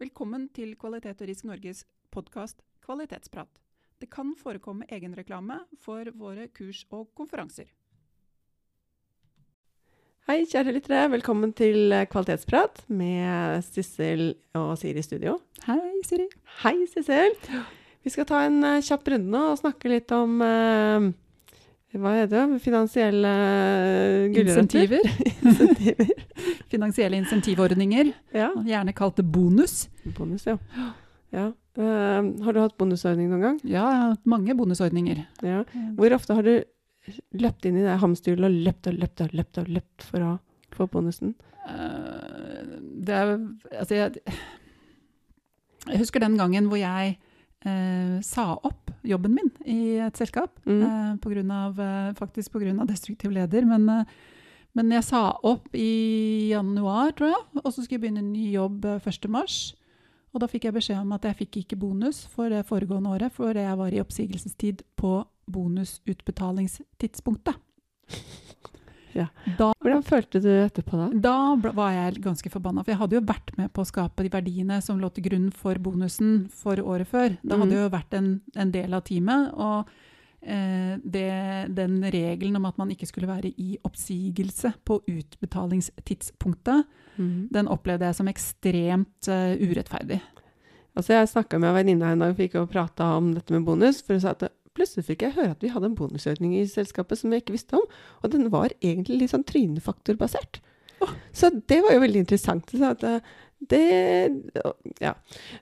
Velkommen til Kvalitet og Risk Norges podkast Kvalitetsprat. Det kan forekomme egenreklame for våre kurs og konferanser. Hei, kjære lyttere. Velkommen til Kvalitetsprat med Sissel og Siri i studio. Hei, Siri. Hei, Sissel. Vi skal ta en uh, kjapp runde nå og snakke litt om uh, hva heter det? Finansielle uh, Insentiver. Insentiver. Finansielle insentivordninger. Ja. Gjerne kalt det bonus. Bonus, ja. ja. har du hatt bonusordning noen gang? Ja, jeg har hatt mange bonusordninger. Ja. Hvor ofte har du løpt inn i det hamsterhjulet og løpt og løpt og løpt og løpt for å få bonusen? Uh, det er Altså, jeg, jeg husker den gangen hvor jeg uh, sa opp jobben min i et selskap. Mm. Eh, på grunn av, faktisk pga. destruktiv leder. Men, men jeg sa opp i januar, tror jeg, og så skulle jeg begynne en ny jobb 1.3. Og da fikk jeg beskjed om at jeg fikk ikke bonus for det foregående året, for jeg var i oppsigelsestid på bonusutbetalingstidspunktet. Ja. Da, Hvordan følte du etterpå da? da var jeg ganske forbanna, for jeg hadde jo vært med på å skape de verdiene som lå til grunn for bonusen for året før. Da hadde Mhm. jeg jo vært en, en del av teamet. og eh, det, den regelen om at man ikke skulle være i oppsigelse på utbetalingstidspunktet, mm. den opplevde jeg som ekstremt uh, urettferdig. Altså, jeg snakka med en venninne en dag, fikk og prata om dette med bonus. For hun sa at plutselig fikk jeg høre at vi hadde en bonusordning i selskapet som jeg ikke visste om. Og den var egentlig litt sånn trynefaktorbasert. Oh. Så det var jo veldig interessant. Eh, det Ja.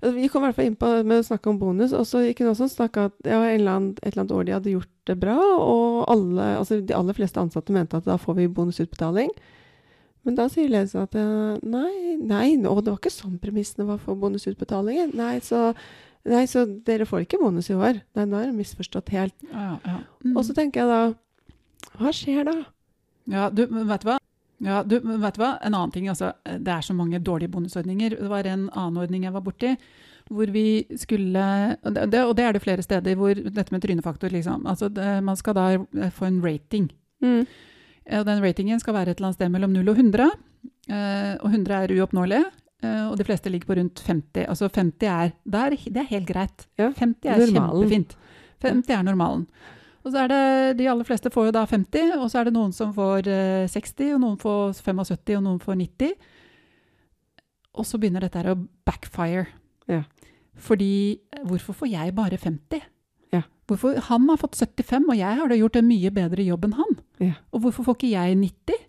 Vi kom i hvert fall inn på med å snakke om bonus, og så gikk hun også og snakka at en eller annen, et eller annet år de hadde gjort det bra, og alle, altså de aller fleste ansatte mente at da får vi bonusutbetaling. Men da sier ledelsen at eh, nei, nei, og det var ikke sånn premissene var for bonusutbetalingen. Nei, så Nei, så dere får ikke bonus i år. Nei, nå er det misforstått helt. Ja, ja. Mm. Og så tenker jeg da Hva skjer da? Ja, du, vet du hva? Ja, du, vet du hva? En annen ting, altså, det er så mange dårlige bonusordninger. Det var en annen ordning jeg var borti, hvor vi skulle og det, og det er det flere steder hvor dette med trynefaktor, liksom. Altså, det, man skal da få en rating. Mm. Og den ratingen skal være et eller annet sted mellom 0 og 100. eh, og 100 er uoppnåelig. Eh, og de fleste ligger på rundt 50. Altså 50 er Det er, det er helt greit. Ja, 50 er normalen. kjempefint. 50 er normalen. Og så er det, De aller fleste får jo da 50, og så er det noen som får eh, 60, og noen får 75, og noen får 90. Og så begynner dette her å backfire. Ja. Fordi eh, hvorfor får jeg bare 50? Ja. Hvorfor, han har fått 75, og jeg har da gjort en mye bedre jobb enn han. Ja. Og hvorfor får ikke jeg 90?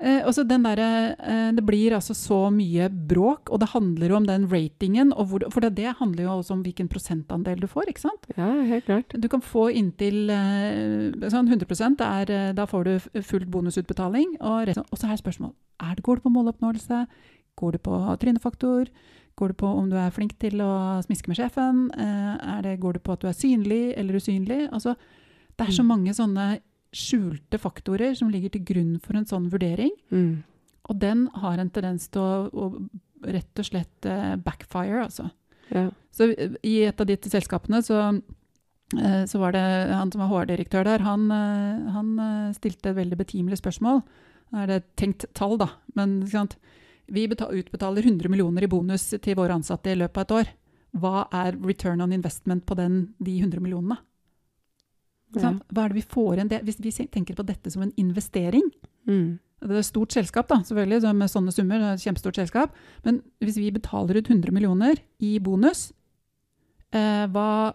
Eh, den derre, eh, det blir altså så mye bråk, og det handler jo om den ratingen. Og hvor, for det, det handler jo også om hvilken prosentandel du får. ikke sant? Ja, helt klart. Du kan få inntil eh, sånn 100 er, eh, Da får du full bonusutbetaling. Og, og så er spørsmålet er det, går det på måloppnåelse. Går det på trynefaktor? Går det på om du er flink til å smiske med sjefen? Eh, er det, går det på at du er synlig eller usynlig? Altså, det er så Mm. mange sånne skjulte faktorer som ligger til grunn for en sånn vurdering. Mm. Og den har en tendens til å, å rett og slett eh, backfire, altså. Ja. Så eh, i et av de selskapene så, eh, så var det han som var HR-direktør der, han, han stilte et veldig betimelig spørsmål. Da er det et tenkt tall, da, men vi beta- utbetaler 100 millioner i bonus til våre ansatte i løpet av et år. Hva er return on investment på den, de 100 millionene? Ja. Hva er det vi får igjen? Hvis vi tenker på dette som en investering, Mm. det er et stort selskap, da, selvfølgelig, så med sånne summer. det er et Kjempestort selskap. Men hvis vi betaler ut 100 millioner i bonus, eh, hva,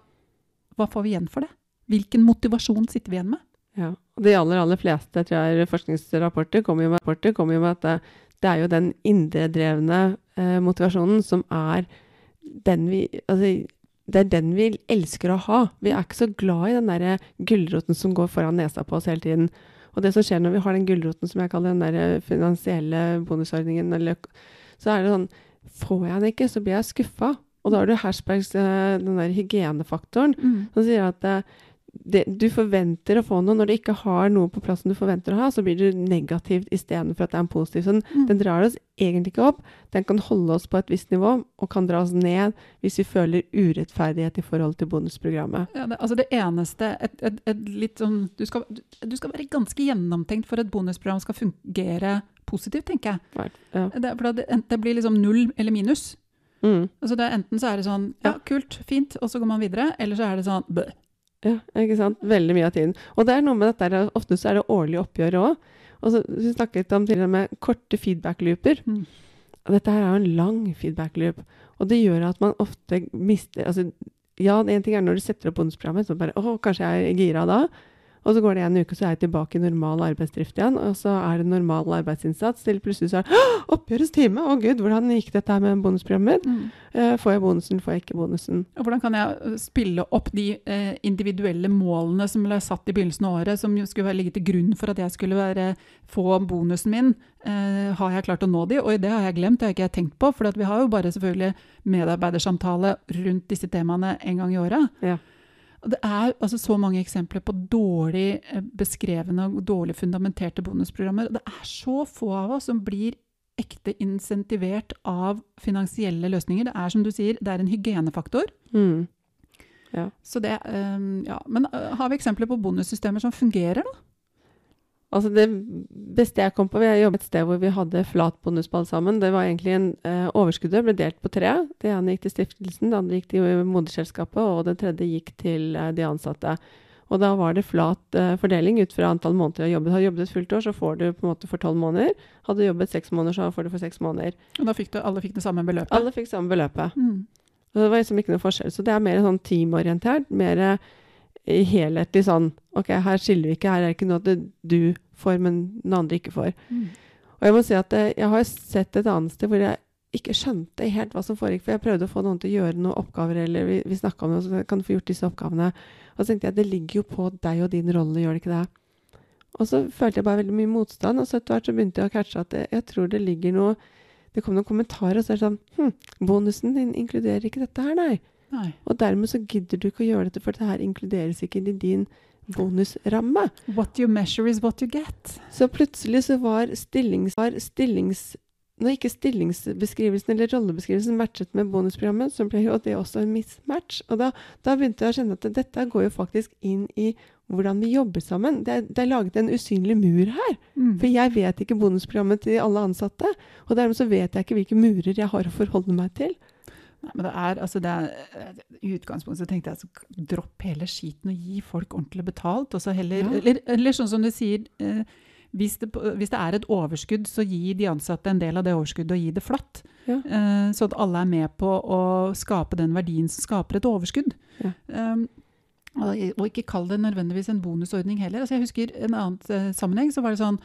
hva får vi igjen for det? Hvilken motivasjon sitter vi igjen med? Ja. Og de aller, aller fleste tror jeg, forskningsrapporter kommer jo med, rapporter kommer jo med at det, det er jo den indredrevne eh, motivasjonen som er den vi Altså, det er den vi elsker å ha. Vi er ikke så glad i den derre gulroten som går foran nesa på oss hele tiden. Og det som skjer når vi har den gulroten som jeg kaller den der finansielle bonusordningen, eller, så er det sånn Får jeg den ikke, så blir jeg skuffa. Og da har du Hersbergs, eh, den der hygienefaktoren, som sier at eh, det, du forventer å få noe. Når du ikke har noe på plassen du forventer å ha, så blir du negativt istedenfor at det er en positiv. Så den, Mm. den drar oss egentlig ikke opp. Den kan holde oss på et visst nivå, og kan dra oss ned hvis vi føler urettferdighet i forhold til bonusprogrammet. Ja, det, altså det eneste et, et, et litt sånn, du, skal, du, skal være ganske gjennomtenkt for at bonusprogram skal fungere positivt, tenker jeg. Ja. Det, for det, det blir liksom null eller minus. Mm. Altså det Enten så er det sånn ja, kult, fint, og så går man videre. Eller så er det sånn bø. Ja, ikke sant? Veldig mye av tiden. Og det er noe med dette, ofte så er det årlige oppgjør òg. Og så Vi snakket om tidligere med korte feedback-looper. Mm. Dette her er jo en lang feedback-loop. Og det gjør at man ofte mister altså, Ja, en ting er når du setter opp bonusprogrammet, så bare Å, kanskje jeg er gira da? Og så går det en uke, så er jeg tilbake i normal arbeidsdrift igjen. Og så er det normal arbeidsinnsats. Til plutselig så er det «Åh, oppgjørets time! Å gud, hvordan gikk dette her med bonusprogrammet? Mm. Eh, får jeg bonusen, får jeg ikke bonusen? Og hvordan kan jeg eh, spille opp de eh, individuelle målene som ble satt i begynnelsen av året, som skulle ligge til grunn for at jeg skulle være, få bonusen min? Har jeg klart å nå de? Og det har jeg glemt, det har ikke jeg tenkt på. For vi har jo bare selvfølgelig medarbeidersamtale rundt disse temaene en gang i året. Ja. Og det er altså så mange eksempler på dårlig eh, beskrevne og dårlig fundamenterte bonusprogrammer. Det er så få av oss som blir ekte insentivert av finansielle løsninger. Det er som du sier, det er en hygienefaktor. Mm. Så det, um, ja. Men eh, har vi eksempler på bonussystemer som fungerer, da? Altså det beste jeg kom på, jeg jobbet et sted hvor vi hadde flat bonusball sammen. Det var egentlig en eh, Overskuddet ble delt på tre. Det ene gikk til stiftelsen, det andre gikk til moderselskapet, og det tredje gikk til eh, de ansatte. Og da var det flat eh, fordeling ut fra antall måneder du har jobbet. Har du jobbet et fullt år, så får du på en måte for tolv måneder. Hadde du jobbet seks måneder, så får du for seks måneder. Og da fikk du, alle fikk det samme beløpet? Alle fikk samme beløpet. Mm. Og det var liksom ikke noe forskjell. Så det er mer sånn teamorientert. Mer eh, helhetlig sånn OK, her skiller vi ikke. Her er det ikke noe at du får, men den andre ikke får. Mm. Og jeg må si at jeg har sett et annet sted hvor jeg ikke skjønte helt hva som foregikk. For jeg prøvde å få noen til å gjøre noen oppgaver, eller vi, vi snakka om det, så kan du få gjort disse oppgavene. Og så tenkte jeg det ligger jo på deg og din rolle, gjør det ikke det? Og så følte jeg bare veldig mye motstand, og så etter hvert så begynte jeg å catche at det, jeg tror det ligger noe Det kom noen kommentarer, og så er det sånn Hm, bonusen din inkluderer ikke dette her, nei. Nei. Og dermed så gidder du ikke å gjøre dette, for dette her inkluderes ikke i din bonusramme. What you measure is what you get. Så plutselig så var stillings... Var stillings når ikke stillingsbeskrivelsen eller rollebeskrivelsen matchet med bonusprogrammet, så ble jo det også en mismatch. Og da, da begynte jeg å kjenne at dette går jo faktisk inn i hvordan vi jobber sammen. Det er, det er laget en usynlig mur her. Mm. For jeg vet ikke bonusprogrammet til alle ansatte. Og dermed så vet jeg ikke hvilke murer jeg har å forholde meg til. Men det er, altså det er, I utgangspunktet så tenkte jeg altså, dropp hele skiten og gi folk ordentlig betalt. Og så heller, Ja. eller, eller sånn som du sier, eh, hvis, det, hvis det er et overskudd, så gi de ansatte en del av det overskuddet og gi det flatt. Ja. Eh, så at alle er med på å skape den verdien som skaper et overskudd. Ja. Um, og, og ikke kall det nødvendigvis en bonusordning heller. Altså jeg husker en annen eh, sammenheng, så var det sånn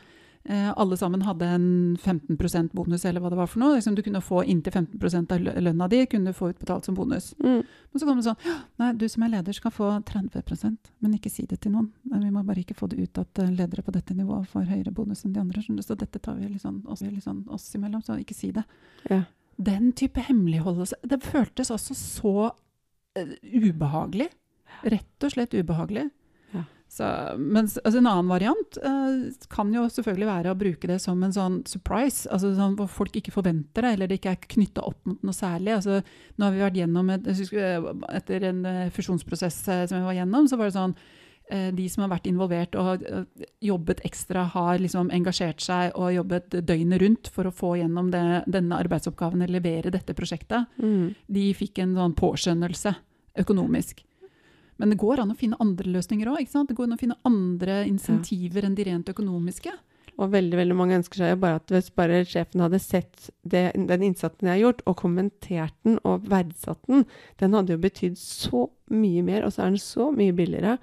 alle sammen hadde en 15% bonus, eller hva det var for noe. Liksom, du kunne få inntil 15 av lønna di kunne få utbetalt som bonus. Mm. Men så kom det sånn Nei, du som er leder skal få 30% men ikke si det til noen. Vi må bare ikke få det ut at eh, ledere på dette nivået får høyere bonus enn de andre. Så dette tar vi litt sånn oss, litt sånn oss imellom, så ikke si det. Ja. Den type hemmeligholdelse Det føltes altså så uh, ubehagelig. Rett og slett ubehagelig. Så, mens, altså en annen variant eh, kan jo selvfølgelig være å bruke det som en sånn surprise, altså sånn hvor folk ikke forventer det, eller det ikke er knytta opp mot noe særlig. Altså, nå har vi vært gjennom et, eh, Etter en eh, fusjonsprosess eh, som vi var gjennom, så var det sånn eh, de som har vært involvert og jobbet ekstra, har liksom engasjert seg og jobbet døgnet rundt for å få gjennom det, denne arbeidsoppgaven eller levere dette prosjektet. Mm. De fikk en sånn påskjønnelse økonomisk. Men det går an å finne andre løsninger òg. Det går an å finne andre insentiver enn de rent økonomiske. Og veldig veldig mange ønsker seg jo bare at hvis bare sjefen hadde sett det, den innsatsen jeg har gjort, og kommentert den og verdsatt den, den hadde jo betydd så mye mer, og så er den så mye billigere.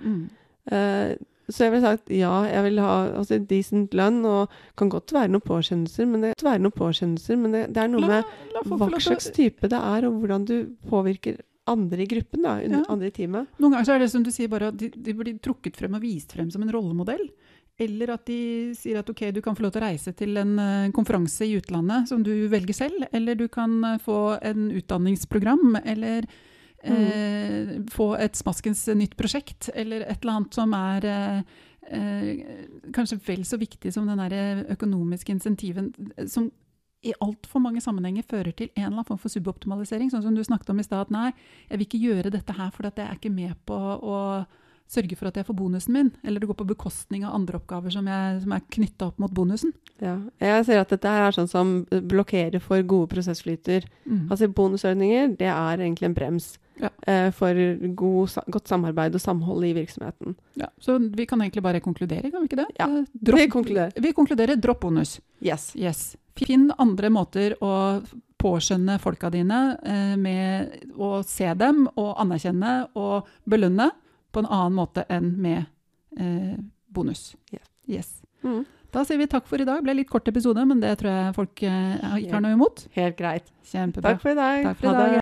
Eh, så jeg ville sagt ja, jeg vil ha altså, decent lønn, og kan godt være noen påskjønnelser, men det, være noen påskjønnelser, men det, det er noe La, med la hva slags type det er, og hvordan du påvirker andre i gruppen, da, Ja. andre i teamet. Noen ganger så er det som du sier, bare at de, de blir trukket frem og vist frem som en rollemodell. Eller at de sier at ok, du kan få lov til å reise til en eh, konferanse i utlandet som du velger selv. Eller du kan eh, få en utdanningsprogram, eller eh, få et smaskens nytt prosjekt. Eller et eller annet som er eh, kanskje vel så viktig som den der økonomiske insentiven. som i altfor mange sammenhenger fører til en eller annen form for suboptimalisering. Sånn som du snakket om i stad. Nei, jeg vil ikke gjøre dette her, fordi jeg er ikke med på å sørge for at jeg får bonusen min, eller det går på bekostning av andre oppgaver som, jeg, som er knytta opp mot bonusen. Ja. Jeg ser at dette her er sånn som blokkerer for gode prosessflyter. Mm. Altså Bonusordninger det er egentlig en brems Ja. eh, for god, godt samarbeid og samhold i virksomheten. Ja, så vi kan egentlig bare konkludere, kan vi ikke det? Ja, Eh, dropp- vi konkluderer. Vi konkluderer dropp bonus. Yes. Yes. Finn andre måter å påskjønne folka dine eh, med å se dem og anerkjenne og belønne på en annen måte enn med eh, bonus. Yeah. Yes. Mm. Da sier vi takk for i dag. Det ble litt kort episode, men det tror jeg folk eh, ikke har noe imot. Helt greit. Kjempebra. Takk for i dag. Takk for i Ha det. dag.